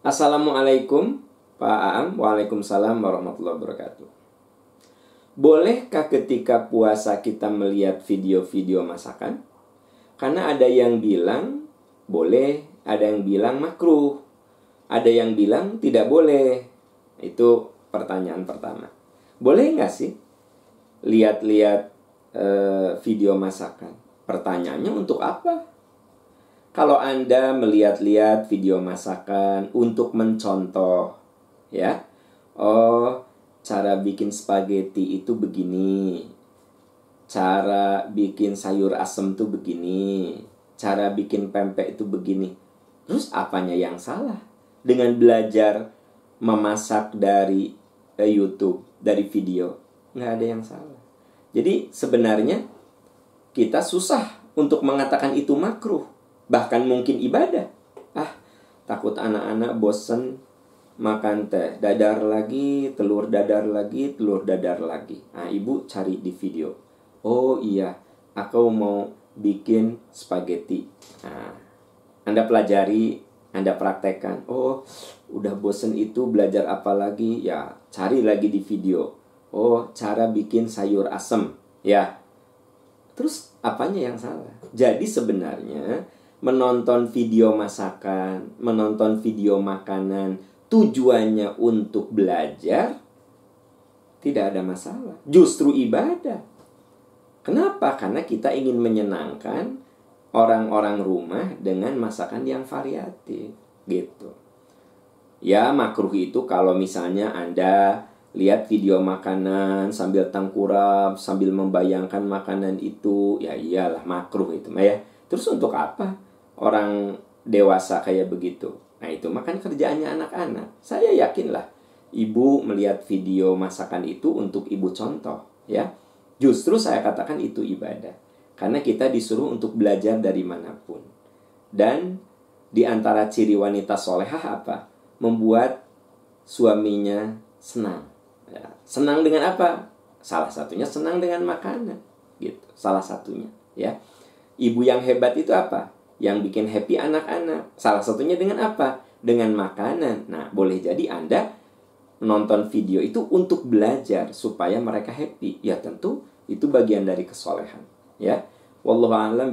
Assalamualaikum Pak Aam Waalaikumsalam warahmatullahi wabarakatuh Bolehkah ketika puasa kita melihat video-video masakan? Karena ada yang bilang boleh, ada yang bilang makruh, ada yang bilang tidak boleh. Itu pertanyaan pertama. Boleh nggak sih lihat-lihat uh, video masakan? Pertanyaannya untuk apa? Kalau Anda melihat-lihat video masakan untuk mencontoh, ya, oh, cara bikin spaghetti itu begini, cara bikin sayur asem tuh begini, cara bikin pempek itu begini. Terus apanya yang salah dengan belajar memasak dari eh, YouTube, dari video? Nggak ada yang salah. Jadi sebenarnya kita susah untuk mengatakan itu makruh, bahkan mungkin ibadah. Ah, takut anak-anak bosen makan teh, dadar lagi, telur dadar lagi, telur dadar lagi. Nah, ibu cari di video Oh iya, aku mau bikin spaghetti. Nah, anda pelajari, Anda praktekkan. Oh, udah bosen itu belajar apa lagi? Ya, cari lagi di video. Oh, cara bikin sayur asem. Ya. Terus apanya yang salah? Jadi sebenarnya menonton video masakan, menonton video makanan, tujuannya untuk belajar tidak ada masalah. Justru ibadah. Kenapa? Karena kita ingin menyenangkan orang-orang rumah dengan masakan yang variatif gitu. Ya makruh itu kalau misalnya Anda lihat video makanan sambil tengkurap, sambil membayangkan makanan itu, ya iyalah makruh itu ya. Terus untuk apa orang dewasa kayak begitu? Nah itu makan kerjaannya anak-anak. Saya yakinlah ibu melihat video masakan itu untuk ibu contoh ya Justru saya katakan itu ibadah. Karena kita disuruh untuk belajar dari mana pun. Dan di antara ciri wanita solehah apa? Membuat suaminya senang. Ya, senang dengan apa? Salah satunya senang dengan makanan. Gitu. Salah satunya. ya Ibu yang hebat itu apa? Yang bikin happy anak-anak. Salah satunya dengan apa? Dengan makanan. Nah, boleh jadi Anda nonton video itu untuk belajar supaya mereka happy. Ya tentu itu bagian dari kesolehan. Ya. Wallahu a'lam.